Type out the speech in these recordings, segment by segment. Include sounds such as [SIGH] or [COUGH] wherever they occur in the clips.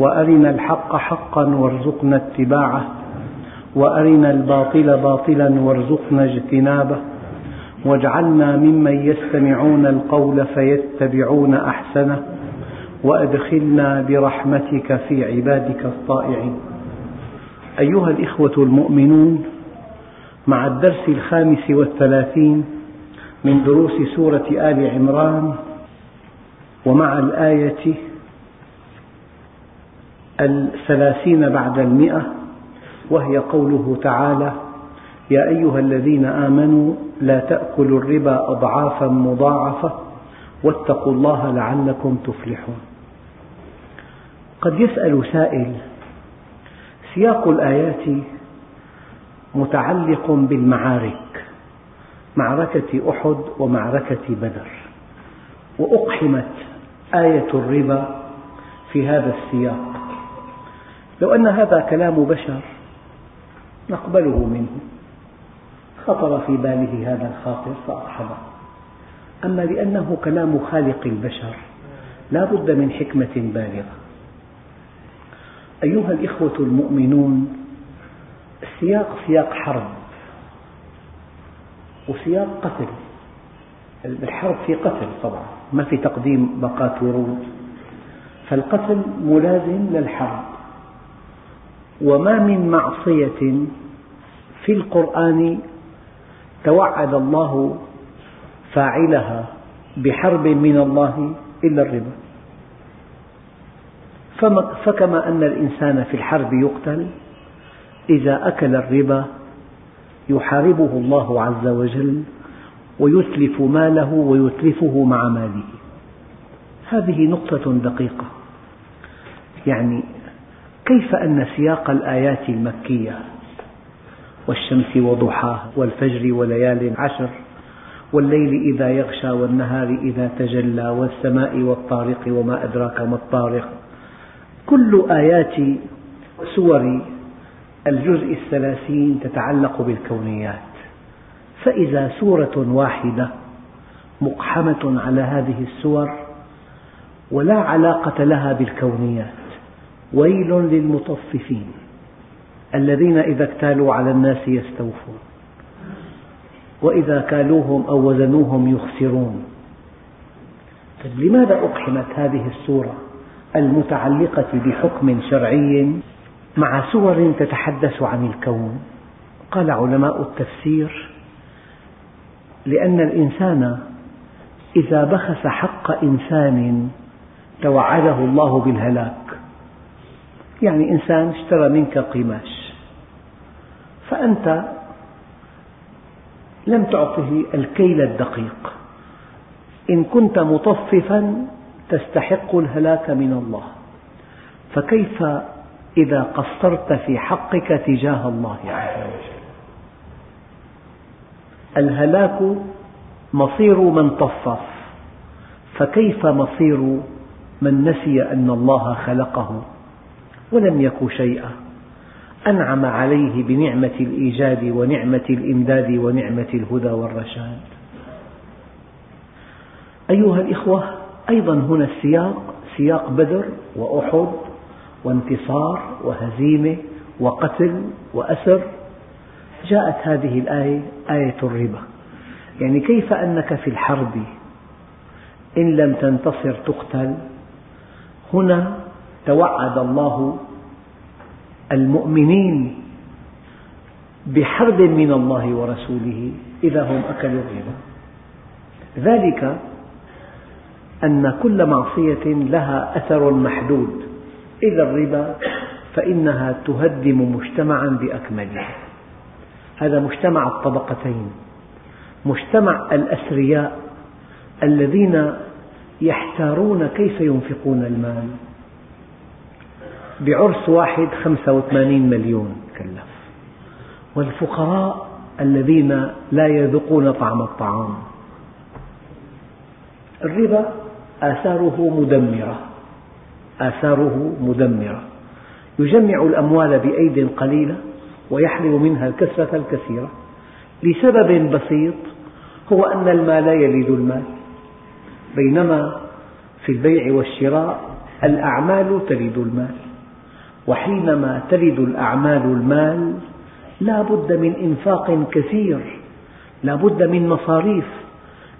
وأرنا الحق حقا وارزقنا اتباعه وأرنا الباطل باطلا وارزقنا اجتنابه واجعلنا ممن يستمعون القول فيتبعون أحسنه وأدخلنا برحمتك في عبادك الطائعين. أيها الإخوة المؤمنون مع الدرس الخامس والثلاثين من دروس سورة آل عمران ومع الآية الثلاثين بعد المئة وهي قوله تعالى يا أيها الذين آمنوا لا تأكلوا الربا أضعافا مضاعفة واتقوا الله لعلكم تفلحون. قد يسأل سائل سياق الآيات متعلق بالمعارك معركة أحد ومعركة بدر وأقحمت آية الربا في هذا السياق. لو أن هذا كلام بشر نقبله منه. خطر في باله هذا الخاطر فأقحمه أما لأنه كلام خالق البشر لا بد من حكمة بالغة. أيها الإخوة المؤمنون السياق سياق حرب وسياق قتل. الحرب في قتل طبعا ما في تقديم باقات ورود. فالقتل ملازم للحرب. وما من معصية في القرآن توعد الله فاعلها بحرب من الله إلا الربا. فكما أن الإنسان في الحرب يقتل إذا أكل الربا يحاربه الله عز وجل ويتلف ماله ويتلفه مع ماله. هذه نقطة دقيقة. يعني كيف أن سياق الآيات المكية والشمس وضحاها والفجر وليال عشر والليل إذا يغشى والنهار إذا تجلى والسماء والطارق وما أدراك ما الطارق كل آيات سور الجزء الثلاثين تتعلق بالكونيات فإذا سورة واحدة مقحمة على هذه السور ولا علاقة لها بالكونيات ويل للمطففين الذين إذا اكتالوا على الناس يستوفون. وإذا كالوهم أو وزنوهم يخسرون. طيب لماذا أقحمت هذه السورة المتعلقة بحكم شرعي مع سور تتحدث عن الكون؟ قال علماء التفسير لأن الإنسان إذا بخس حق إنسان توعده الله بالهلاك. يعني إنسان اشترى منك قماش فأنت لم تعطه الكيل الدقيق. إن كنت مطففا تستحق الهلاك من الله. فكيف إذا قصرت في حقك تجاه الله؟ عز وجل الهلاك مصير من طفف فكيف مصير من نسي أن الله خلقه؟ ولم يك شيئا. أنعم عليه بنعمة الإيجاد ونعمة الإمداد ونعمة الهدى والرشاد. أيها الإخوة أيضا هنا السياق سياق بدر وأحد وانتصار وهزيمة وقتل وأسر. جاءت هذه الآية آية الربا. يعني كيف أنك في الحرب إن لم تنتصر تقتل؟ هنا توعد الله المؤمنين بحرب من الله ورسوله إذا هم أكلوا الربا. ذلك أن كل معصية لها أثر محدود. إلا الربا فإنها تهدم مجتمعا بأكمله. هذا مجتمع الطبقتين. مجتمع الأثرياء الذين يحتارون كيف ينفقون المال. بعرس واحد 85 مليون كلف. والفقراء الذين لا يذوقون طعم الطعام. الربا آثاره مدمرة. آثاره مدمرة. يجمع الأموال بأيد قليلة ويحرم منها الكثرة الكثيرة. لسبب بسيط هو أن المال يلد المال. بينما في البيع والشراء الأعمال تلد المال. وحينما تلد الأعمال المال لا بد من إنفاق كثير لا بد من مصاريف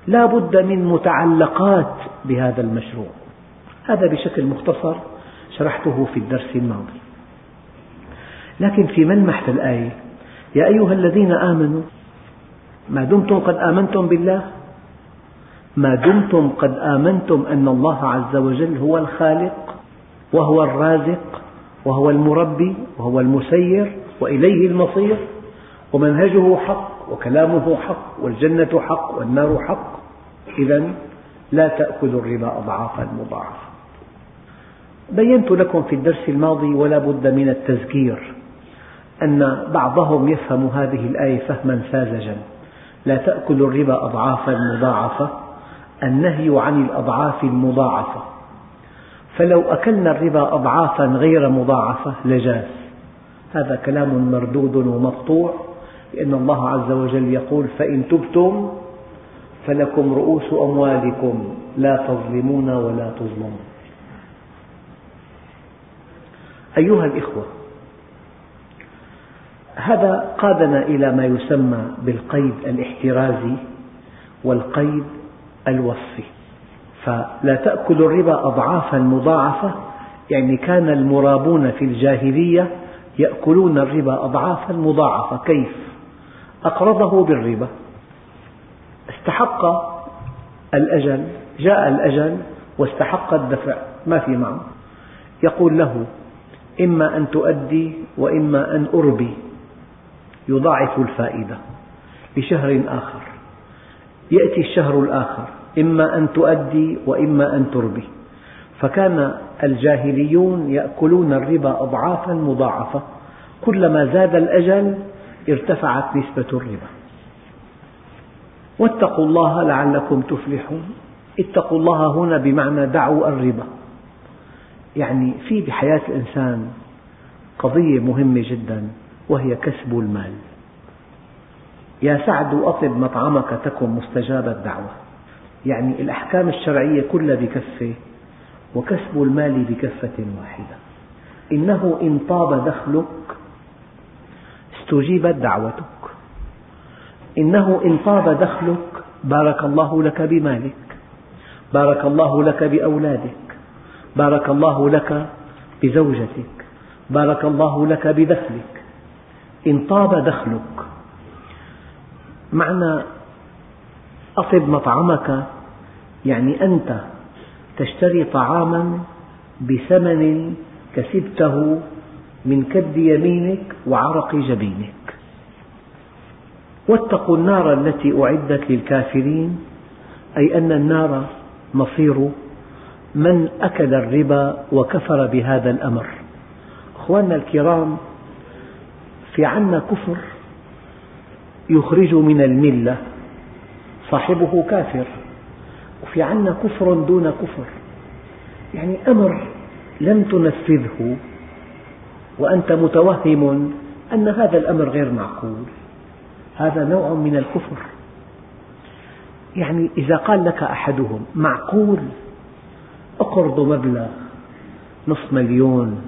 لا بد من متعلقات بهذا المشروع. هذا بشكل مختصر شرحته في الدرس الماضي. لكن في ملمح الآية يا أيها الذين آمنوا ما دمتم قد آمنتم بالله؟ ما دمتم قد آمنتم أن الله عز وجل هو الخالق وهو الرازق وهو المربي وهو المسير وإليه المصير ومنهجه حق وكلامه حق والجنة حق والنار حق. إذا لا تأكلوا الربا أضعافا مضاعفة بينت لكم في الدرس الماضي ولا بد من التذكير أن بعضهم يفهم هذه الآية فهما ساذجا. لا تأكلوا الربا أضعافا مضاعفة النهي عن الأضعاف المضاعفة. فلو أكلنا الربا أضعافا غير مضاعفة لجاز. هذا كلام مردود ومقطوع لأن الله عز وجل يقول فإن تبتم فلكم رؤوس أموالكم لا تظلمون ولا تظلمون. أيها الإخوة هذا قادنا إلى ما يسمى بالقيد الاحترازي والقيد الوصفي. فلا تأكل الربا أضعافا مضاعفة يعني كان المرابون في الجاهلية يأكلون الربا أضعافا مضاعفة. كيف؟ أقرضه بالربا. استحق الأجل جاء الأجل واستحق الدفع ما في معه يقول له إما أن تؤدي وإما أن أربي. يضاعف الفائدة لشهر آخر. يأتي الشهر الآخر. إما أن تؤدي وإما أن تربي. فكان الجاهليون يأكلون الربا أضعافا مضاعفة. كلما زاد الأجل ارتفعت نسبة الربا. واتقوا الله لعلكم تفلحون. اتقوا الله هنا بمعنى دعوا الربا. يعني في بحياة الإنسان قضية مهمة جدا وهي كسب المال. يا سعد أطب مطعمك تكن مستجاب الدعوة. يعني الأحكام الشرعية كلها بكفة وكسب المال بكفة واحدة. إنه إن طاب دخلك استجيبت دعوتك. إنه إن طاب دخلك بارك الله لك بمالك. بارك الله لك بأولادك. بارك الله لك بزوجتك. بارك الله لك بدخلك. إن طاب دخلك معنى أطب مطعمك. يعني أنت تشتري طعاما بثمن كسبته من كد يمينك وعرق جبينك. واتقوا النار التي أعدت للكافرين أي أن النار مصير من أكل الربا وكفر بهذا الأمر. أخواننا الكرام في عنا كفر يخرج من الملة. صاحبه كافر. وفي عنا كفر دون كفر. يعني أمر لم تنفذه وأنت متوهم أن هذا الأمر غير معقول. هذا نوع من الكفر. يعني إذا قال لك أحدهم معقول أقرض مبلغ نصف مليون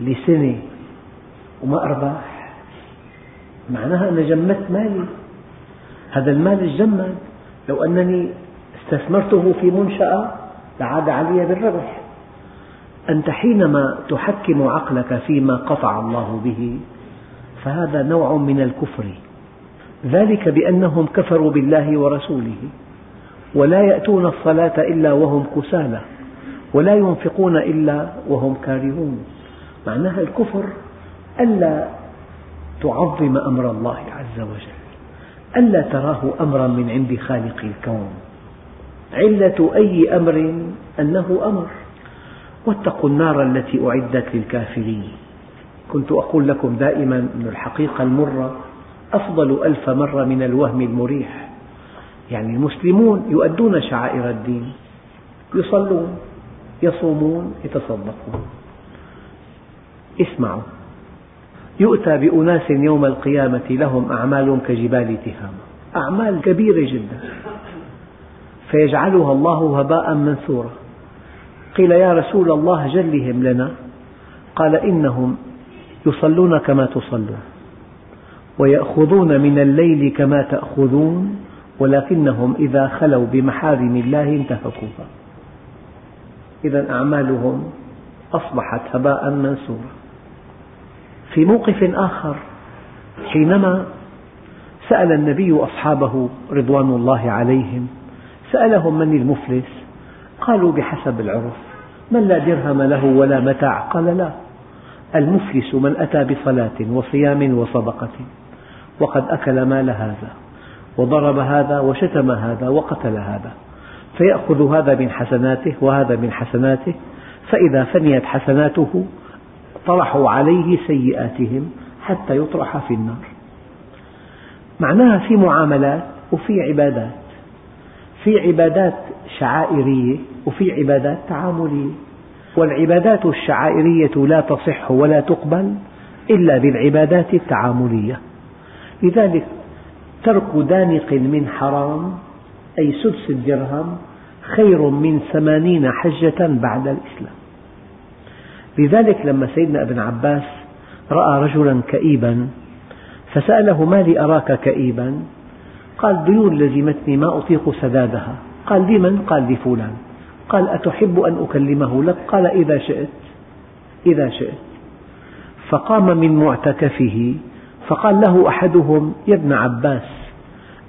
لسنة وما أرباح معناها أنا جمدت مالي. هذا المال الجمد لو أنني استثمرته في منشأة لعاد علي بالربح. أنت حينما تحكم عقلك فيما قطع الله به فهذا نوع من الكفر. ذلك بأنهم كفروا بالله ورسوله ولا يأتون الصلاة إلا وهم كسالى ولا ينفقون إلا وهم كارهون. معناها الكفر ألا تعظم أمر الله عز وجل. ألا تراه أمرا من عند خالق الكون. علة أي أمر أنه أمر. واتقوا النار التي أعدت للكافرين. كنت أقول لكم دائما أن الحقيقة المرة أفضل ألف مرة من الوهم المريح. يعني المسلمون يؤدون شعائر الدين. يصلون يصومون يتصدقون. اسمعوا. يؤتى بأناس يوم القيامة لهم أعمال كجبال تهامة. أعمال كبيرة جدا. فيجعلها الله هباء منثورا. قيل يا رسول الله جلهم لنا. قال إنهم يصلون كما تصلون. ويأخذون من الليل كما تأخذون. ولكنهم إذا خلوا بمحارم الله انتهكوها إذا أعمالهم أصبحت هباء منثورا. في موقف آخر. حينما سأل النبي أصحابه رضوان الله عليهم سألهم من المفلس؟ قالوا بحسب العرف من لا درهم له ولا متاع؟ قال لا. المفلس من أتى بصلاة وصيام وصدقة وقد أكل مال هذا وضرب هذا وشتم هذا وقتل هذا فيأخذ هذا من حسناته وهذا من حسناته فإذا فنيت حسناته طرحوا عليه سيئاتهم حتى يطرح في النار. معناها في معاملات وفي عبادات في عبادات شعائرية وفي عبادات تعاملية. والعبادات الشعائرية لا تصح ولا تقبل إلا بالعبادات التعاملية. لذلك ترك دانق من حرام أي سدس الدرهم خير من ثمانين حجة بعد الإسلام. لذلك لما سيدنا ابن عباس رأى رجلا كئيبا فسأله ما لي أراك كئيبا قال ديون لزمتني ما أطيق سدادها قال لمن؟ قال لفلان قال أتحب أن أكلمه لك؟ قال إذا شئت إذا شئت فقام من معتكفه فقال له أحدهم يا ابن عباس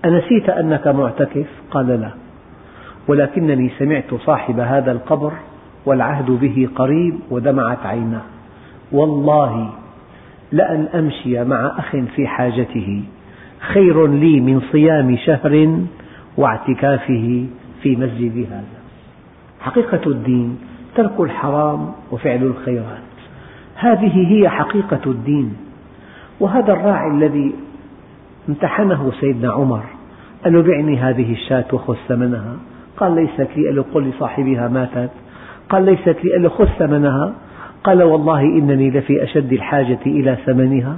أنسيت أنك معتكف؟ قال لا ولكنني سمعت صاحب هذا القبر والعهد به قريب ودمعت عيناه. والله لأن أمشي مع أخ في حاجته خير لي من صيام شهر واعتكافه في مسجد هذا. حقيقة الدين ترك الحرام وفعل الخيرات. هذه هي حقيقة الدين. وهذا الراعي الذي امتحنه سيدنا عمر قال له بعني هذه الشاة وخذ ثمنها قال ليست لي قال له قل لصاحبها ماتت. قال ليست لي قال له خذ ثمنها. قال والله إنني لفي أشد الحاجة إلى ثمنها.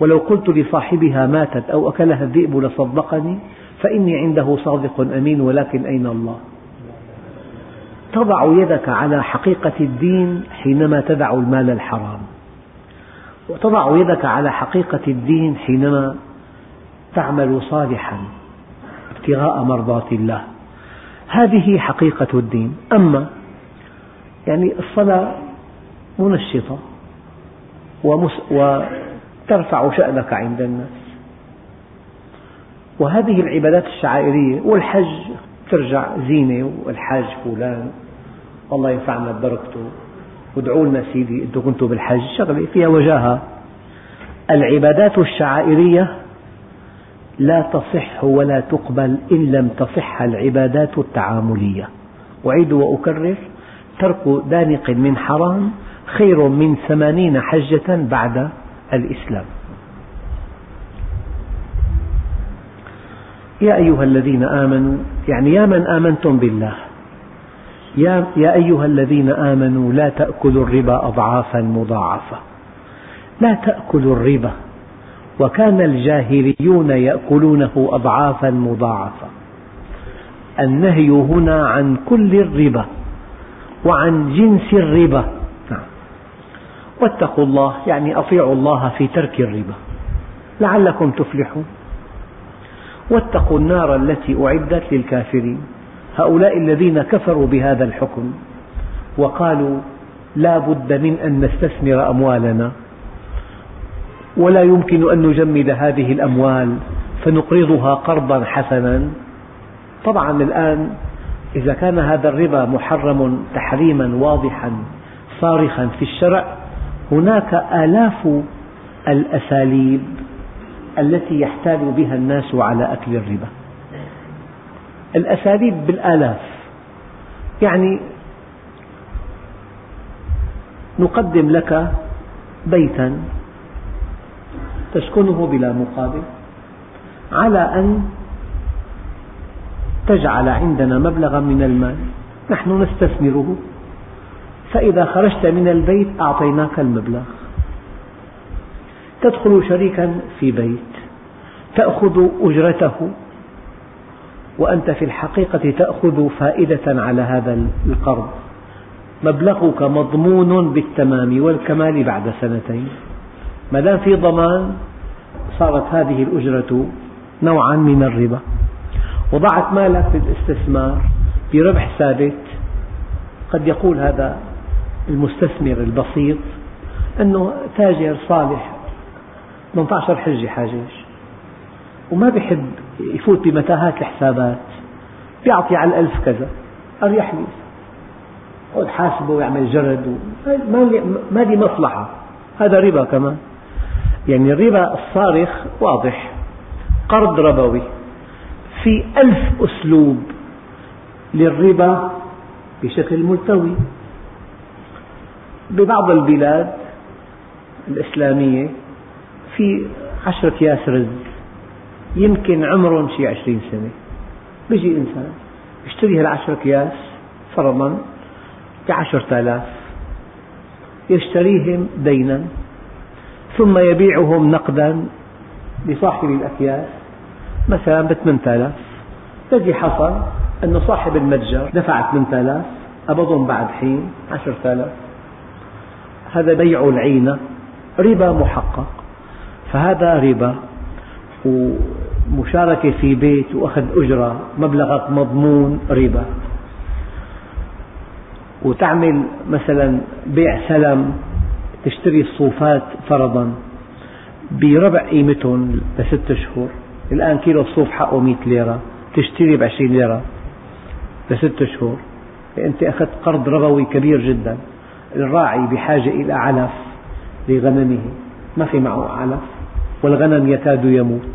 ولو قلت لصاحبها ماتت أو أكلها الذئب لصدقني فإني عنده صادق أمين ولكن أين الله؟ تضع يدك على حقيقة الدين حينما تدع المال الحرام. وتضع يدك على حقيقة الدين حينما تعمل صالحا ابتغاء مرضات الله. هذه حقيقة الدين. أما يعني الصلاة منشطة وترفع شأنك عند الناس. وهذه العبادات الشعائرية والحج ترجع زينة والحاج فلان الله ينفعنا ببركته وادعوا لنا سيدي أنتم كنتوا بالحج. شغلة فيها وجاهة. العبادات الشعائرية لا تصح ولا تقبل إن لم تصح العبادات التعاملية. أعيد وأكرر. ترك دانق من حرام خير من ثمانين حجة بعد الإسلام. يا أيها الذين آمنوا يعني يا من آمنتم بالله يا, أيها الذين آمنوا لا تأكلوا الربا أضعافا مضاعفة. لا تأكلوا الربا وكان الجاهليون يأكلونه أضعافا مضاعفة. النهي هنا عن كل الربا. وعن جنس الربا. نعم. واتقوا الله يعني أطيعوا الله في ترك الربا. لعلكم تفلحون. واتقوا النار التي أعدت للكافرين. هؤلاء الذين كفروا بهذا الحكم وقالوا لا بد من أن نستثمر أموالنا ولا يمكن أن نجمد هذه الأموال فنقرضها قرضا حسنا. طبعا الآن إذا كان هذا الربا محرم تحريما واضحا صارخا في الشرع هناك آلاف الأساليب التي يحتال بها الناس على أكل الربا. الأساليب بالآلاف. يعني نقدم لك بيتا تسكنه بلا مقابل على أن تجعل عندنا مبلغا من المال. نحن نستثمره. فإذا خرجت من البيت أعطيناك المبلغ. تدخل شريكا في بيت. تأخذ أجرته. وأنت في الحقيقة تأخذ فائدة على هذا القرض. مبلغك مضمون بالتمام والكمال بعد سنتين. ما دام في ضمان صارت هذه الأجرة نوعا من الربا. وضعت مالك في الاستثمار بربح ثابت. قد يقول هذا المستثمر البسيط أنه تاجر صالح 18 حجة حاجج وما بيحب يفوت بمتاهات الحسابات بيعطي على الألف كذا أريح لي يقعد حاسبه ويعمل جرد ما لي مصلحة هذا ربا كمان. يعني الربا الصارخ واضح قرض ربوي. في ألف أسلوب للربا بشكل ملتوي. ببعض البلاد الإسلامية في عشرة أكياس رز يمكن عمرهم شي عشرين سنة. بيجي إنسان يشتري هالعشرة أكياس فرضا بعشرة آلاف يشتريهم دينا ثم يبيعهم نقدا لصاحب الأكياس. مثلا ب 8000 الذي حصل أن صاحب المتجر دفع 8000 قبضهم بعد حين 10000 هذا بيع العينة ربا محقق. فهذا ربا ومشاركة في بيت وأخذ أجرة مبلغك مضمون ربا. وتعمل مثلا بيع سلم تشتري الصوفات فرضا بربع قيمتهم لست أشهر الآن كيلو الصوف حقه 100 ليرة تشتري ب 20 ليرة لست أشهر أنت أخذت قرض ربوي كبير جدا الراعي بحاجة إلى علف لغنمه. ما في معه علف والغنم يكاد يموت.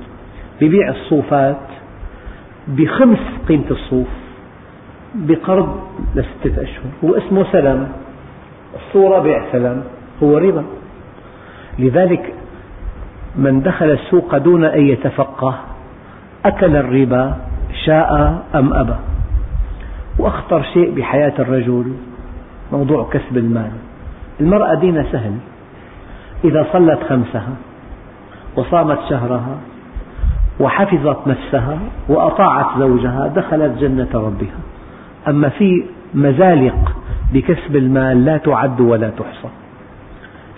ببيع الصوفات بخمس قيمة الصوف بقرض لستة أشهر. هو اسمه سلم الصورة بيع سلم هو ربا. لذلك من دخل السوق دون أن يتفقه أكل الربا شاء أم أبى. وأخطر شيء بحياة الرجل موضوع كسب المال. المرأة دين سهل. إذا صلت خمسها وصامت شهرها وحفظت نفسها وأطاعت زوجها دخلت جنة ربها. أما في مزالق بكسب المال لا تعد ولا تحصى.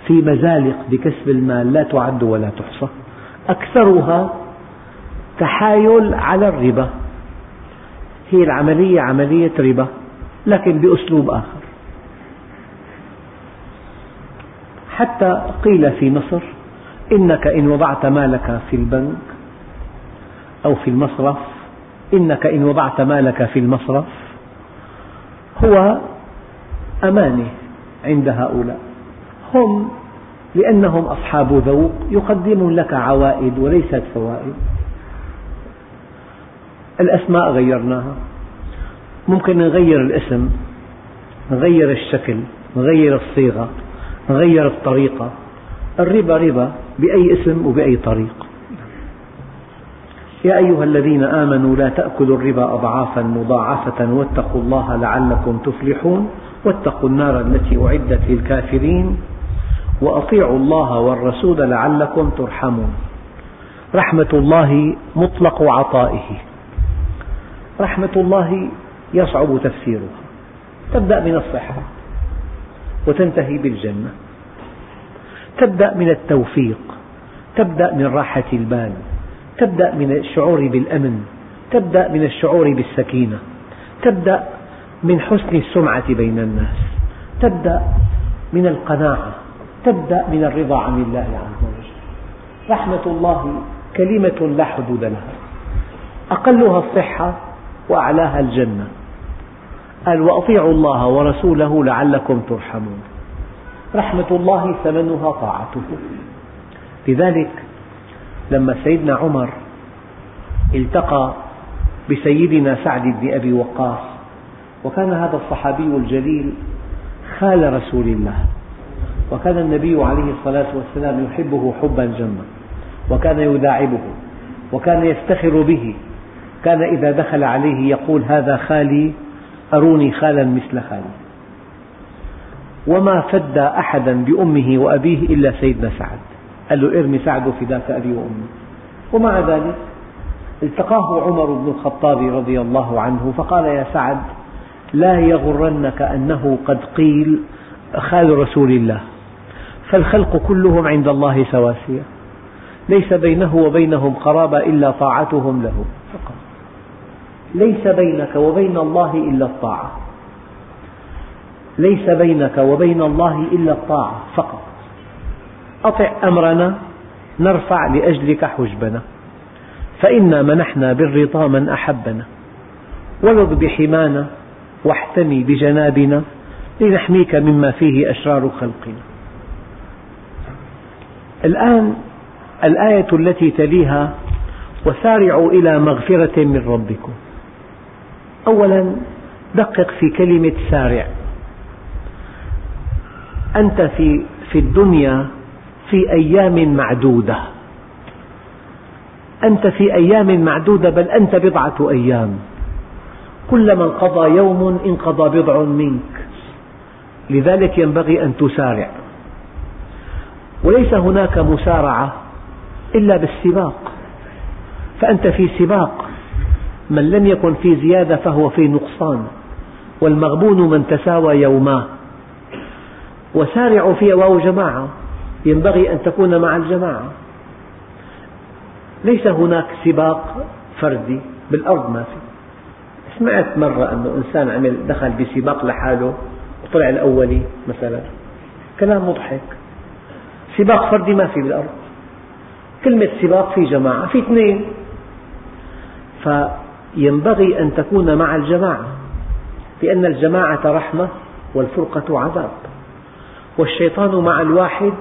في مزالق بكسب المال لا تعد ولا تحصى. أكثرها تحايل على الربا. هي العملية عملية ربا لكن بأسلوب آخر. حتى قيل في مصر إنك إن وضعت مالك في البنك أو في المصرف إنك إن وضعت مالك في المصرف هو أمانة عند هؤلاء. هم لأنهم أصحاب ذوق يقدمون لك عوائد وليست فوائد. الأسماء غيرناها. ممكن نغير الاسم نغير الشكل نغير الصيغة نغير الطريقة. الربا ربا بأي اسم وبأي طريق. يا أيها الذين آمنوا لا تأكلوا الربا أضعافا مضاعفة واتقوا الله لعلكم تفلحون واتقوا النار التي أعدت للكافرين. وأطيعوا الله والرسول لعلكم ترحمون. رحمة الله مطلق عطائه. رحمة الله يصعب تفسيرها تبدأ من الصحة وتنتهي بالجنة. تبدأ من التوفيق. تبدأ من راحة البال. تبدأ من الشعور بالأمن. تبدأ من الشعور بالسكينة. تبدأ من حسن السمعة بين الناس. تبدأ من القناعة. تبدأ من الرضا عن الله عز وجل. رحمة الله كلمة لا حدود لها. أقلها الصحة وأعلاها الجنة. قال وأطيعوا الله ورسوله لعلكم ترحمون. رحمة الله ثمنها طاعته. لذلك لما سيدنا عمر التقى بسيدنا سعد بن أبي وقاص وكان هذا الصحابي الجليل خال رسول الله. وكان النبي عليه الصلاة والسلام يحبه حبا جما وكان يداعبه وكان يفتخر به كان إذا دخل عليه يقول هذا خالي أروني خالا مثل خالي. وما فدى أحدا بأمه وأبيه إلا سيدنا سعد. قال له ارمي سعد فداك أبي وأمي. ومع ذلك التقاه عمر بن الخطاب رضي الله عنه فقال يا سعد لا يغرنك أنه قد قيل خال رسول الله. فالخلق كلهم عند الله سواسية. ليس بينه وبينهم قرابة إلا طاعتهم له. فقط. ليس بينك وبين الله إلا الطاعة. ليس بينك وبين الله إلا الطاعة. فقط. أطع أمرنا نرفع لأجلك حجبنا. فإنا منحنا بالرضا من أحبنا. ولذ بحمانا واحتمي بجنابنا. لنحميك مما فيه أشرار خلقنا. الآن الآية التي تليها وسارعوا إلى مغفرة من ربكم. أولا دقق في كلمة سارع. أنت في, في الدنيا في أيام معدودة. أنت في أيام معدودة بل أنت بضعة أيام. كلما انقضى يوم انقضى بضع منك. لذلك ينبغي أن تسارع. وليس هناك مسارعة إلا بالسباق. فأنت في سباق. من لم يكن في زيادة فهو في نقصان. والمغبون من تساوى يوماه وسارعوا في واو جماعة. ينبغي أن تكون مع الجماعة. ليس هناك سباق فردي. بالأرض ما في. سمعت مرة أن إنسان عمل دخل بسباق لحاله. وطلع الأولي مثلا. كلام مضحك. سباق فردي ما في بالأرض. كلمة سباق في جماعة في اثنين. فينبغي أن تكون مع الجماعة لأن الجماعة رحمة والفرقة عذاب. والشيطان مع الواحد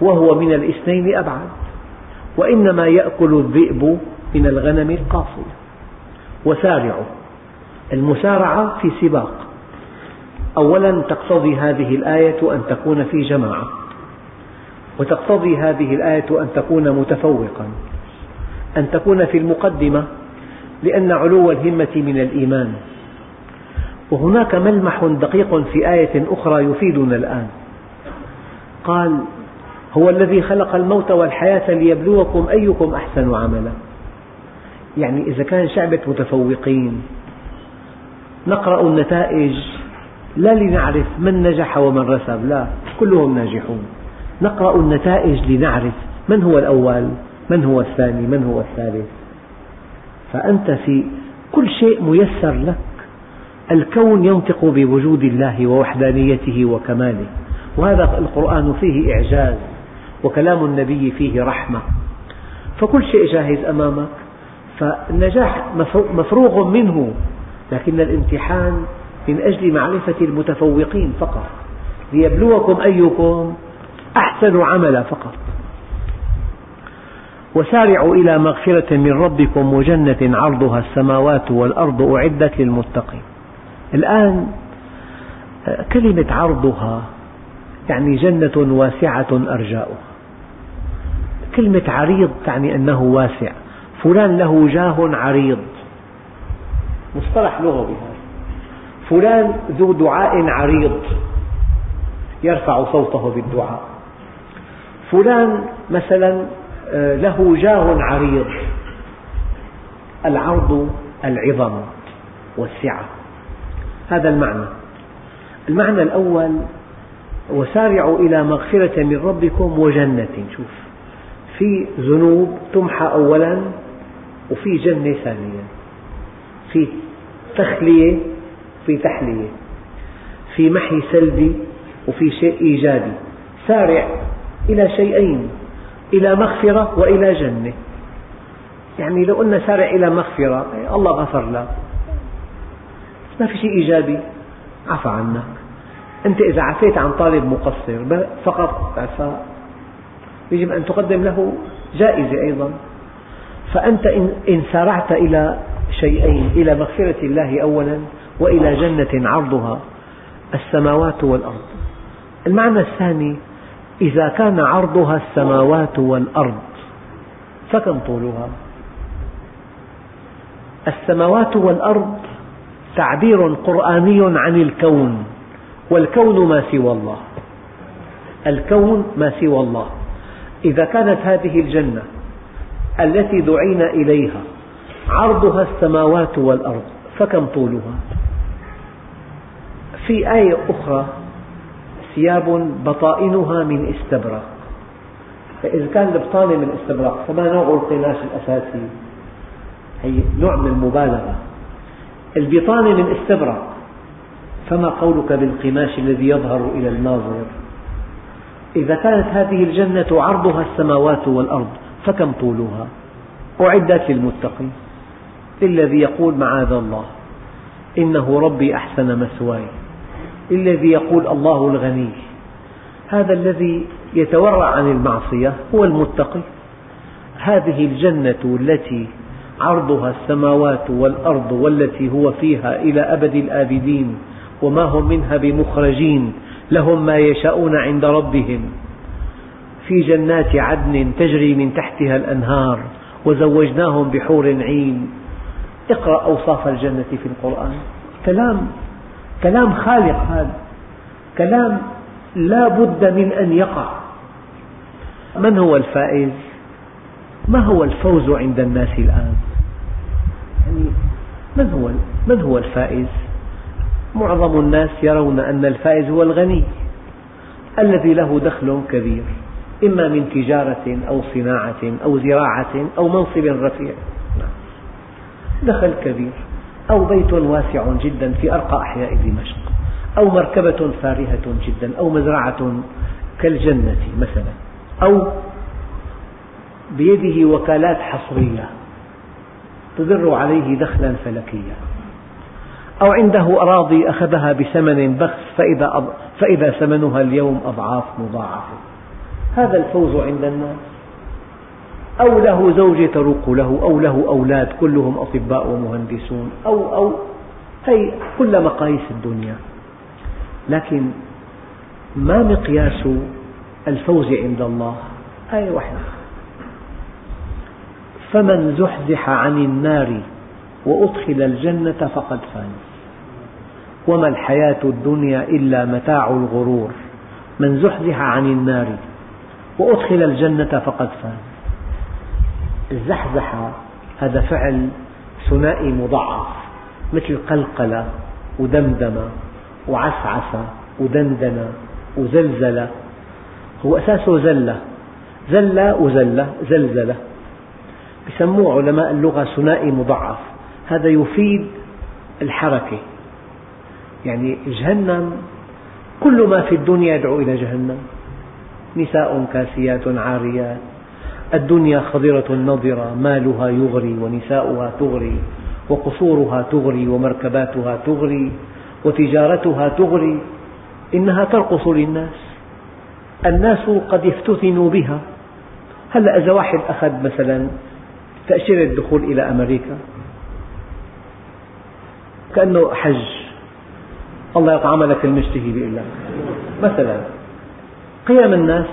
وهو من الاثنين أبعد. وإنما يأكل الذئب من الغنم القاصية وسارعوا. المسارعة في سباق. أولا تقتضي هذه الآية أن تكون في جماعة. وتقتضي هذه الآية أن تكون متفوقا أن تكون في المقدمة لأن علو الهمة من الإيمان. وهناك ملمح دقيق في آية أخرى يفيدنا الآن. قال هو الذي خلق الموت والحياة ليبلوكم أيكم أحسن عملا. يعني إذا كان شعبة متفوقين نقرأ النتائج لا لنعرف من نجح ومن رسب لا كلهم ناجحون. نقرأ النتائج لنعرف من هو الأول من هو الثاني من هو الثالث. فأنت في كل شيء ميسر لك. الكون ينطق بوجود الله ووحدانيته وكماله. وهذا القرآن فيه إعجاز وكلام النبي فيه رحمة. فكل شيء جاهز أمامك. فالنجاح مفروغ منه. لكن الامتحان من أجل معرفة المتفوقين فقط. ليبلوكم أيكم أحسن عملا فقط. وسارعوا إلى مغفرة من ربكم وجنة عرضها السماوات والأرض أعدت للمتقين. الآن كلمة عرضها يعني جنة واسعة أرجاؤها. كلمة عريض تعني أنه واسع. فلان له جاه عريض. مصطلح لغوي هذا. فلان ذو دعاء عريض. يرفع صوته بالدعاء. فلان مثلا آه، له جاه عريض. العرض العظم والسعة. هذا المعنى. المعنى الأول وسارعوا إلى مغفرة من ربكم وجنة. شوف في ذنوب تمحى أولا وفي جنة ثانيا. في تخلية في تحلية. في محي سلبي وفي شيء إيجابي. سارع إلى شيئين إلى مغفرة وإلى جنة. يعني لو قلنا سارع إلى مغفرة الله غفر لك ما في شيء إيجابي. عفى عنك. أنت إذا عفيت عن طالب مقصر فقط إعفاء يجب أن تقدم له جائزة أيضا. فأنت إن سارعت إلى شيئين إلى مغفرة الله أولا وإلى جنة عرضها السماوات والأرض. المعنى الثاني إذا كان عرضها السماوات والأرض فكم طولها؟ السماوات والأرض تعبير قرآني عن الكون والكون ما سوى الله الكون ما سوى الله إذا كانت هذه الجنة التي دعينا إليها عرضها السماوات والأرض فكم طولها؟ في آية أخرى ثياب بطائنها من استبرق فإذا كان البطانة من استبرق فما نوع القماش الأساسي؟ هي نوع من المبالغة. البطانة من استبرق فما قولك بالقماش الذي يظهر إلى الناظر إذا كانت هذه الجنة عرضها السماوات والأرض فكم طولها؟ أعدت للمتقين. الذي يقول معاذ الله إنه ربي أحسن مثواي. الذي يقول الله الغني. هذا الذي يتورع عن المعصية هو المتقي. هذه الجنة التي عرضها السماوات والأرض والتي هو فيها إلى أبد الآبدين وما هم منها بمخرجين لهم ما يشاءون عند ربهم. في جنات عدن تجري من تحتها الأنهار وزوجناهم بحور عين. اقرأ أوصاف الجنة في القرآن. كلام كلام خالق هذا كلام لا بد من أن يقع من هو الفائز؟ ما هو الفوز عند الناس الآن؟ يعني من هو من هو الفائز؟ معظم الناس يرون أن الفائز هو الغني الذي له دخل كبير إما من تجارة أو صناعة أو زراعة أو منصب رفيع دخل كبير أو بيت واسع جدا في أرقى أحياء دمشق أو مركبة فارهة جدا أو مزرعة كالجنة مثلا أو بيده وكالات حصرية تدر عليه دخلا فلكيا أو عنده أراضي أخذها بثمن بخس فإذا, فإذا ثمنها اليوم أضعاف مضاعفة. هذا الفوز عند الناس. أو له زوجة ترق له أو له أولاد كلهم أطباء ومهندسون أو أو هي كل مقاييس الدنيا. لكن ما مقياس الفوز عند الله؟ آية واحدة فمن زحزح عن النار وأدخل الجنة فقد فاز. وما الحياة الدنيا إلا متاع الغرور. من زحزح عن النار وأدخل الجنة فقد فاز. الزحزحة هذا فعل ثنائي مضعف مثل قلقل ودمدم وعسعس ودندن وزلزل هو أساسه زلة زلة وزلة زلزلة. يسموه علماء اللغة ثنائي مضعف هذا يفيد الحركة. يعني جهنم كل ما في الدنيا يدعو إلى جهنم. نساء كاسيات عاريات الدنيا خضرة نضرة مالها يغري ونساؤها تغري وقصورها تغري ومركباتها تغري وتجارتها تغري إنها ترقص للناس. الناس قد يفتتنوا بها. هلا إذا واحد أخذ مثلا تأشيرة الدخول إلى أمريكا؟ كأنه حج. الله يطعم لك المشتهي بيقول لك مثلا قيم الناس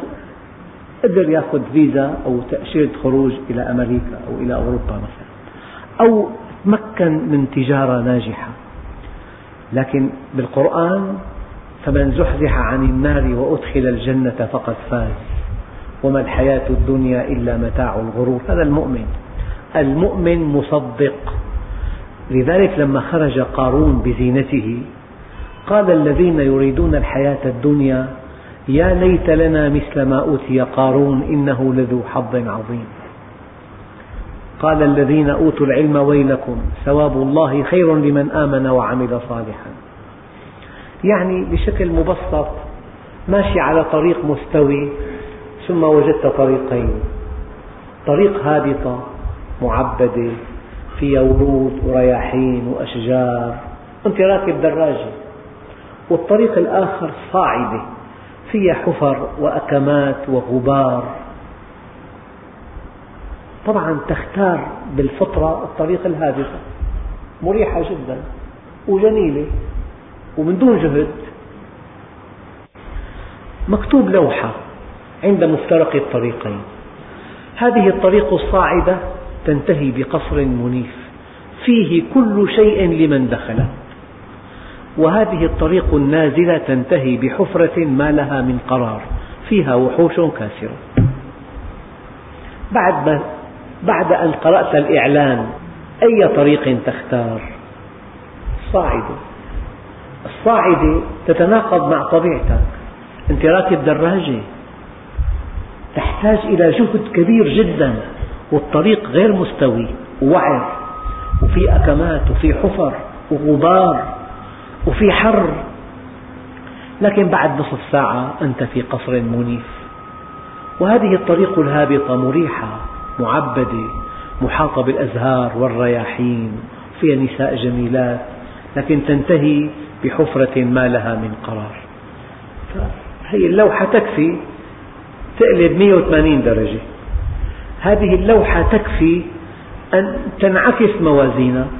قدر يأخذ فيزا أو تأشيرة خروج إلى أمريكا أو إلى أوروبا مثلا أو تمكن من تجارة ناجحة. لكن بالقرآن فمن زحزح عن النار وأدخل الجنة فقد فاز. وما الحياة الدنيا إلا متاع الغرور. هذا المؤمن. المؤمن مصدق. لذلك لما خرج قارون بزينته قال الذين يريدون الحياة الدنيا يا ليت لنا مثل ما أوتي قارون إنه لذو حظ عظيم. قال الذين أوتوا العلم ويلكم ثواب الله خير لمن آمن وعمل صالحا. يعني بشكل مبسط ماشي على طريق مستوي ثم وجدت طريقين. طريق هابطة معبدة فيها ورود ورياحين وأشجار. أنت راكب دراجة والطريق الآخر صاعدة. فيها حفر وأكمات وغبار. طبعا تختار بالفطرة الطريق الهابطة مريحة جدا وجميلة ومن دون جهد. مكتوب لوحة عند مفترق الطريقين. هذه الطريق الصاعدة تنتهي بقصر منيف. فيه كل شيء لمن دخله. وهذه الطريق النازلة تنتهي بحفرة ما لها من قرار فيها وحوش كاسرة. بعد, ما بعد أن قرأت الإعلان أي طريق تختار؟ الصاعدة الصاعدة تتناقض مع طبيعتك. أنت راكب دراجة. تحتاج إلى جهد كبير جدا والطريق غير مستوي ووعر وفي أكمات وفي حفر وغبار. وفي حر. لكن بعد نصف ساعة أنت في قصر منيف. وهذه الطريق الهابطة مريحة معبدة محاطة بالأزهار والرياحين فيها نساء جميلات لكن تنتهي بحفرة ما لها من قرار. هي اللوحة تكفي تقلب 180 درجة. هذه اللوحة تكفي أن تنعكس موازينك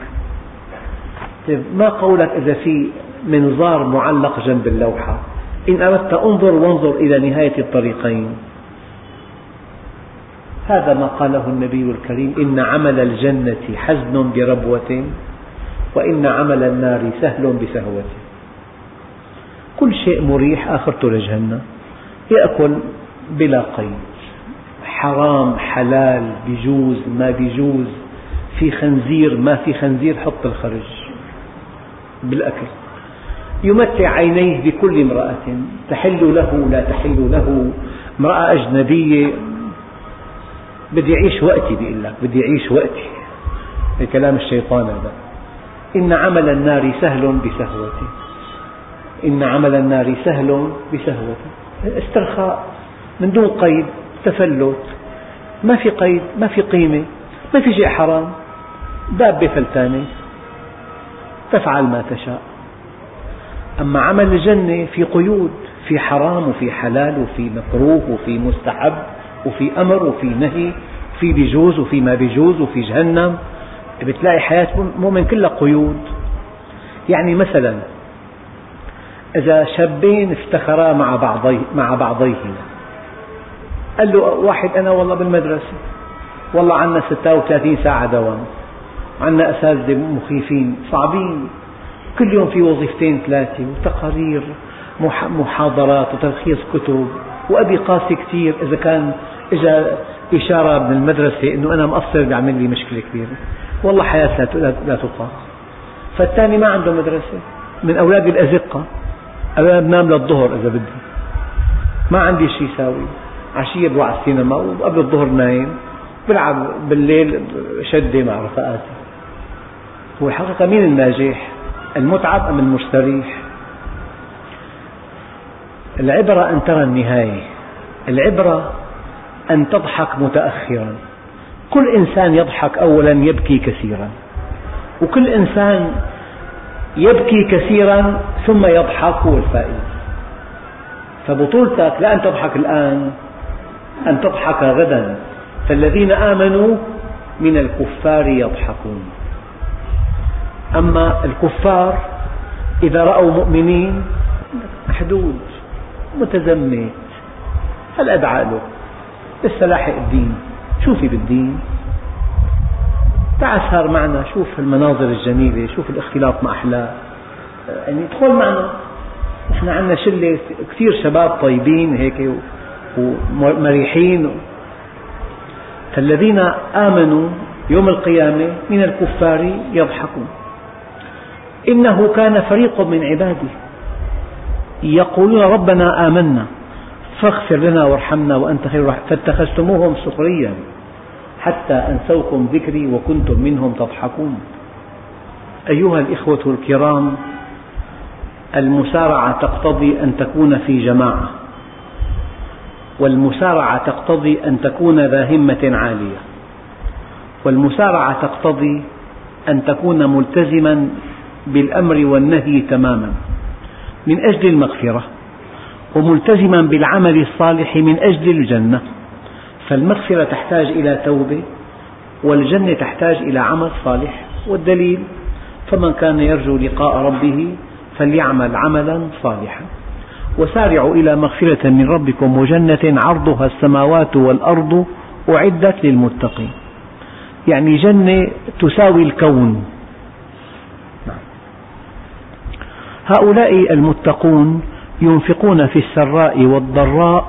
طيب ما قولك إذا في منظار معلق جنب اللوحة؟ إن أردت انظر وانظر إلى نهاية الطريقين. هذا ما قاله النبي الكريم إن عمل الجنة حزن بربوة وإن عمل النار سهل بسهوة. كل شيء مريح آخرته لجهنم يأكل بلا قيد. حرام حلال بيجوز ما بيجوز في خنزير ما في خنزير حط الخرج. بالأكل. يمتع عينيه بكل امرأة. تحل له لا تحل له. امرأة أجنبية. بدي أعيش وقتي بيقول لك. بدي أعيش وقتي. كلام الشيطان هذا. إن عمل النار سهل بسهوة إن عمل النار سهل بسهوة استرخاء. من دون قيد. تفلت. ما في قيد. ما في قيمة. ما في شيء حرام. دابة فلتانة تفعل ما تشاء. أما عمل الجنة في قيود في حرام وفي حلال وفي مكروه وفي مستحب وفي أمر وفي نهي في بيجوز وفي ما بيجوز وفي جهنم بتلاقي حياة مؤمن كلها قيود. يعني مثلا إذا شابين افتخرا مع بعضي مع بعضيهما. قال له واحد أنا والله بالمدرسة والله عنا 36 ساعة دوام. عنا أساتذة مخيفين صعبين. كل يوم في وظيفتين ثلاثة وتقارير محاضرات وتلخيص كتب. وأبي قاسي كثير إذا كان إجا إشارة من المدرسة أنه أنا مقصر بيعمل لي مشكلة كبيرة. والله حياة لا تطاق. فالثاني ما عنده مدرسة. من أولادي الأزقة أنا بنام للظهر إذا بدي. ما عندي شيء يساوي. عشية بروح على السينما وقبل الظهر نايم. بلعب بالليل شدة مع رفقاتي. هو الحقيقة مين الناجح؟ المتعب أم المستريح؟ العبرة أن ترى النهاية العبرة أن تضحك متأخرا. كل إنسان يضحك أولا يبكي كثيرا. وكل إنسان يبكي كثيرا ثم يضحك هو الفائز. فبطولتك لا أن تضحك الآن أن تضحك غدا. فالذين آمنوا من الكفار يضحكون. أما الكفار إذا رأوا مؤمنين محدود متزمت. هل أدعى له؟ لسه لاحق الدين. شو في بالدين؟ تعال سهر معنا شوف المناظر الجميلة شوف الاختلاط مع أحلام. يعني ادخل معنا. نحن عندنا شلة كثير شباب طيبين هيك ومريحين. فالذين آمنوا يوم القيامة من الكفار يضحكون. إنه كان فريق من عبادي يقولون ربنا آمنا فاغفر لنا وارحمنا وأنت خير فاتخذتموهم سخريا حتى أنسوكم ذكري وكنتم منهم تضحكون. أيها الإخوة الكرام المسارعة تقتضي أن تكون في جماعة والمسارعة تقتضي أن تكون ذا همة عالية والمسارعة تقتضي أن تكون ملتزما بالأمر والنهي تماما. من أجل المغفرة وملتزما بالعمل الصالح من أجل الجنة. فالمغفرة تحتاج إلى توبة والجنة تحتاج إلى عمل صالح والدليل. فمن كان يرجو لقاء ربه فليعمل عملا صالحا. وسارعوا إلى مغفرة من ربكم وجنة عرضها السماوات والأرض أعدت للمتقين. يعني جنة تساوي الكون. هؤلاء المتقون ينفقون في السراء والضراء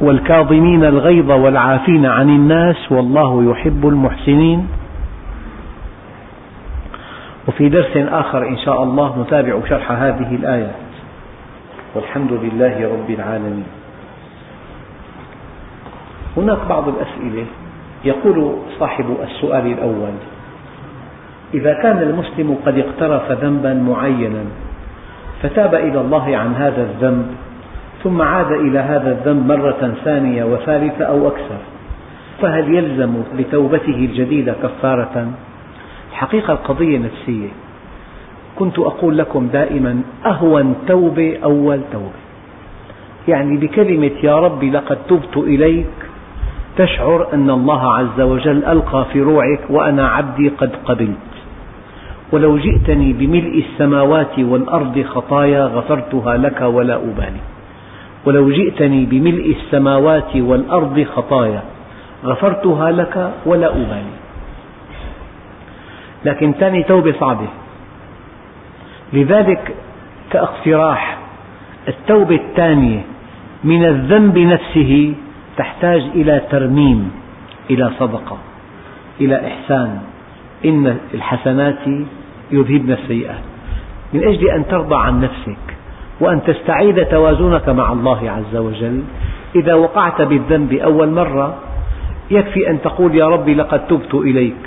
والكاظمين الغيظ والعافين عن الناس والله يحب المحسنين. وفي درس آخر إن شاء الله نتابع شرح هذه الآيات والحمد لله رب العالمين. هناك بعض الأسئلة يقول صاحب السؤال الأول إذا كان المسلم قد اقترف ذنبا معينا فتاب إلى الله عن هذا الذنب ثم عاد إلى هذا الذنب مرة ثانية وثالثة أو أكثر. فهل يلزم بتوبته الجديدة كفارة؟ الحقيقة القضية نفسية. كنت أقول لكم دائما أهون توبة أول توبة يعني بكلمة يا ربي لقد تبت إليك تشعر أن الله عز وجل ألقى في روعك وأنا عبدي قد قبلت. ولو جئتني بملء السماوات والأرض خطايا غفرتها لك ولا أبالي. ولو جئتني بملء السماوات والأرض خطايا غفرتها لك ولا أبالي. لكن ثاني توبة صعبة. لذلك كاقتراح التوبة الثانية من الذنب نفسه تحتاج إلى ترميم إلى صدقة إلى إحسان. إن الحسنات يذهبن السيئات. من أجل أن ترضى عن نفسك وأن تستعيد توازنك مع الله عز وجل إذا وقعت بالذنب أول مرة يكفي أن تقول يا ربي لقد تبت إليك.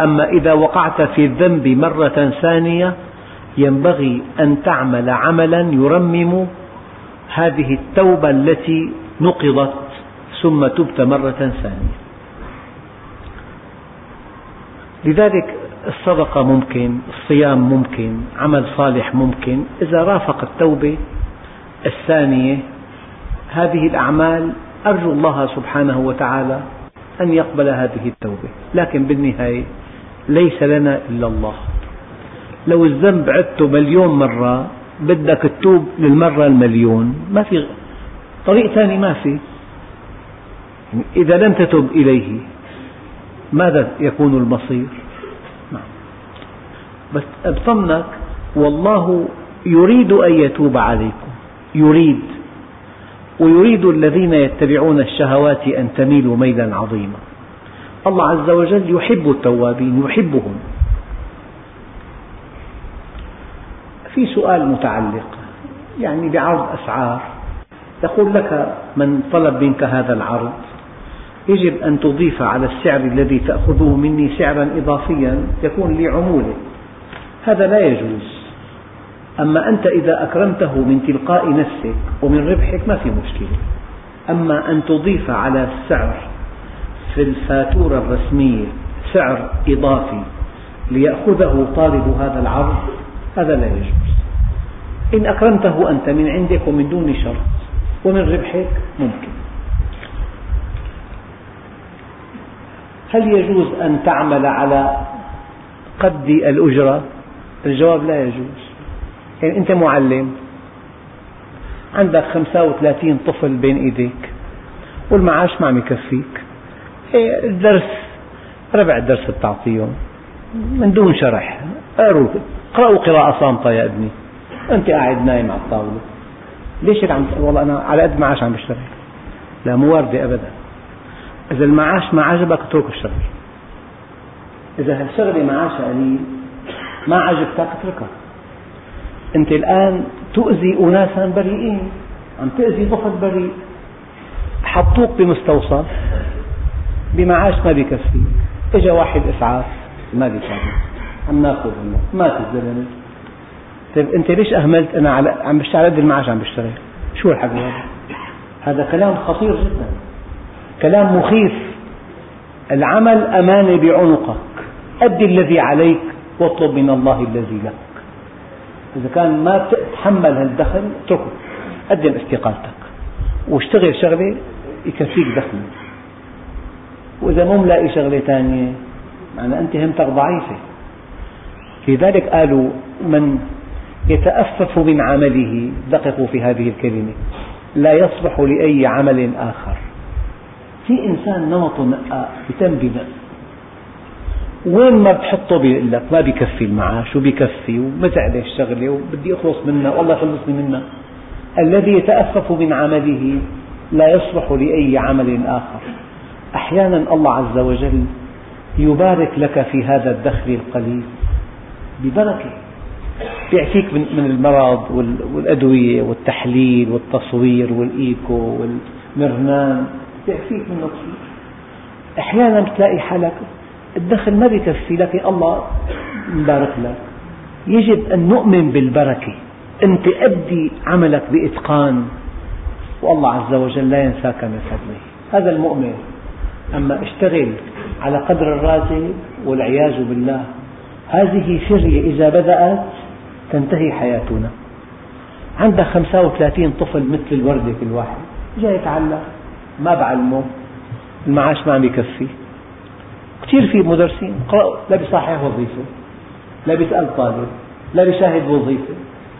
أما إذا وقعت في الذنب مرة ثانية ينبغي أن تعمل عملا يرمم هذه التوبة التي نقضت ثم تبت مرة ثانية. لذلك الصدقة ممكن الصيام ممكن عمل صالح ممكن. إذا رافق التوبة الثانية هذه الأعمال أرجو الله سبحانه وتعالى أن يقبل هذه التوبة. لكن بالنهاية ليس لنا إلا الله. لو الذنب عدته مليون مرة بدك تتوب للمرة المليون ما في طريق ثاني ما في. إذا لم تتب إليه ماذا يكون المصير. بس أبطمنك والله يريد أن يتوب عليكم. يريد. ويريد الذين يتبعون الشهوات أن تميلوا ميلا عظيما. الله عز وجل يحب التوابين يحبهم. في سؤال متعلق يعني بعرض أسعار. يقول لك من طلب منك هذا العرض يجب أن تضيف على السعر الذي تأخذه مني سعرا إضافيا يكون لي عمولة. هذا لا يجوز. أما أنت إذا أكرمته من تلقاء نفسك ومن ربحك ما في مشكلة. أما أن تضيف على السعر في الفاتورة الرسمية سعر إضافي ليأخذه طالب هذا العرض هذا لا يجوز. إن أكرمته أنت من عندك ومن دون شرط ومن ربحك ممكن. هل يجوز أن تعمل على قد الأجرة؟ الجواب لا يجوز. يعني أنت معلم عندك 35 طفل بين إيديك والمعاش ما عم يكفيك. إيه، الدرس ربع الدرس بتعطيهم من دون شرح. اقرأوا قراءة صامتة يا ابني. أنت قاعد نايم على الطاولة. ليش عم والله أنا على قد معاش عم بشتغل. لا مو واردة أبدا. إذا المعاش ما عجبك اترك الشغل إذا هالشغلة معاشها قليل ما عجبتك اتركها أنت الآن تؤذي أناسا بريئين عم تأذي طفل بريء. حطوك بمستوصف بمعاش ما بيكفي اجى واحد إسعاف ما بيكفي عم ناخذ منه مات الزلمه طيب انت ليش أهملت أنا على عم بشتغل قد المعاش عم بشتغل؟ شو الحكي هذا؟ هذا كلام خطير جدا. كلام مخيف. العمل أمانة بعنقك. أد الذي عليك. واطلب من الله الذي لك إذا كان ما تتحمل هالدخل اتركه. قدم استقالتك واشتغل شغلة يكفيك دخل. وإذا مو ملاقي شغلة ثانية معنى أنت همتك ضعيفة. لذلك قالوا من يتأفف من عمله دققوا في هذه الكلمة لا يصلح لأي عمل آخر. في إنسان نمطه نقاء بتم بنق وين ما بتحطه بيقول لك ما بكفي المعاش وبكفي ومتعبة الشغلة وبدي أخلص منها والله خلصني منها الذي يتأفف من عمله لا يصلح لأي عمل آخر. أحيانا الله عز وجل يبارك لك في هذا الدخل القليل ببركة. يعفيك من المرض والأدوية والتحليل والتصوير والإيكو والمرنان. يعفيك من كثير. أحيانا تلاقي حالك الدخل ما بيكفي لكن الله مبارك لك. يجب أن نؤمن بالبركة. أنت أدي عملك بإتقان والله عز وجل لا ينساك من فضله. هذا المؤمن أما اشتغل على قدر الراتب والعياذ بالله هذه فرية إذا بدأت تنتهي حياتنا. عندك 35 طفل مثل الوردة كل واحد جاي يتعلم ما بعلمه المعاش ما عم يكفي. كثير في مدرسين لا بيصحح وظيفة لا بيسأل طالب لا بيشاهد وظيفة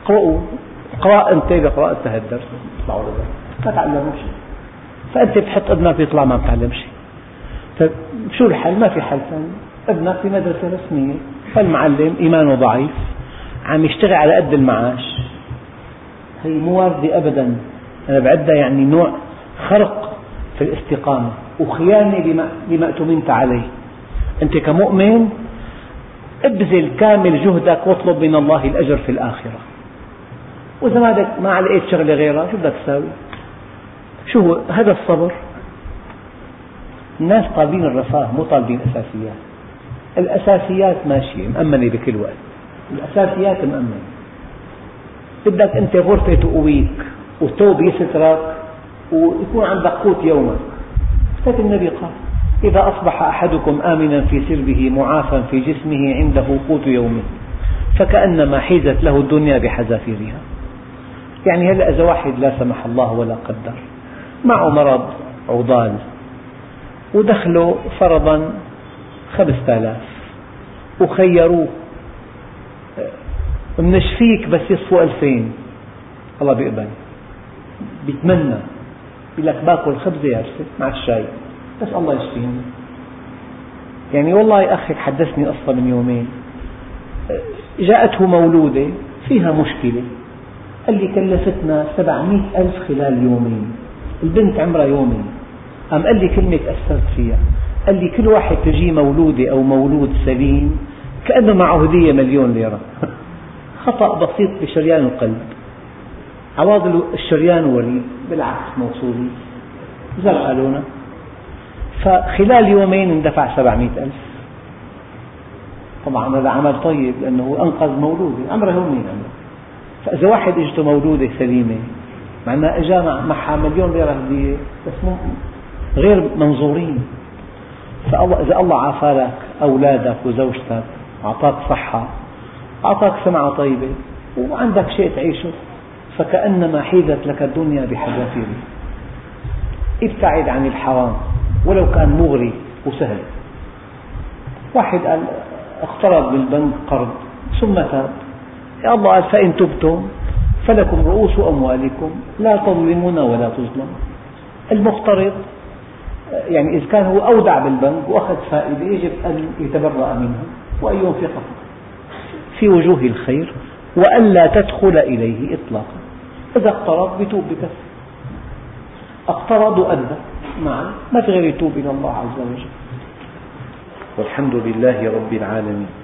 اقرأوا اقرأ أنت بقراءة الدرس اطلعوا ما تعلموا شيء فأنت بتحط ابنك يطلع ما بتعلم شيء طيب شو الحل؟ ما في حل ثاني. ابنك في مدرسة رسمية. فالمعلم إيمانه ضعيف عم يشتغل على قد المعاش. هي مو واردة أبدا. أنا بعدها يعني نوع خرق في الاستقامة وخيانة لما, لما عليه. أنت كمؤمن ابذل كامل جهدك واطلب من الله الأجر في الآخرة. وإذا ما ما لقيت شغلة غيرها شو بدك تساوي؟ شو هو؟ هذا الصبر. الناس طالبين الرفاه مو طالبين أساسيات الأساسيات ماشية مأمنة بكل وقت. الأساسيات مأمنة. بدك أنت غرفة تقويك وثوب يسترك ويكون عندك قوت يومك. هذا النبي قال إذا أصبح أحدكم آمنا في سربه معافى في جسمه عنده قوت يومه فكأنما حيزت له الدنيا بحذافيرها. يعني هلا إذا واحد لا سمح الله ولا قدر؟ معه مرض عضال ودخله فرضا خمسة آلاف وخيروه منشفيك بس يصفوا ألفين. الله بيقبل. بيتمنى. يقول لك باكل خبزة يابسة مع الشاي. بس الله يشفيني يعني والله أخي حدثني قصة من يومين. جاءته مولودة فيها مشكلة. قال لي كلفتنا سبعمئة ألف خلال يومين. البنت عمرها يومين. قام قال لي كلمة تأثرت فيها. قال لي كل واحد تجي مولودة أو مولود سليم كأنه معه هدية مليون ليرة. [LAUGHS] خطأ بسيط بشريان القلب. عواضل الشريان وريد بالعكس موصولي. زرقاء قالونا فخلال يومين اندفع سبعمئة ألف. طبعا هذا عمل طيب لأنه أنقذ مولودة. يومين عمرها فإذا واحد إجته مولودة سليمة مع أنها إجا معها مليون ليرة هدية بس غير منظورين. فالله إذا الله عافى لك أولادك وزوجتك أعطاك صحة أعطاك سمعة طيبة وعندك شيء تعيشه فكأنما حيزت لك الدنيا بحذافيرها ابتعد عن الحرام. ولو كان مغري وسهل. واحد قال اقترض بالبنك قرض ثم تاب. يا الله قال فإن تبتم فلكم رؤوس أموالكم لا تظلمون ولا تظلمون. المقترض يعني إذا كان هو أودع بالبنك وأخذ فائدة يجب أن يتبرأ منها وأن ينفقها في وجوه الخير وألا تدخل إليه إطلاقا. إذا اقترض بتوب بكفر اقترض وأدى معا ما في غير يتوب إلى الله عز وجل. والحمد لله رب العالمين.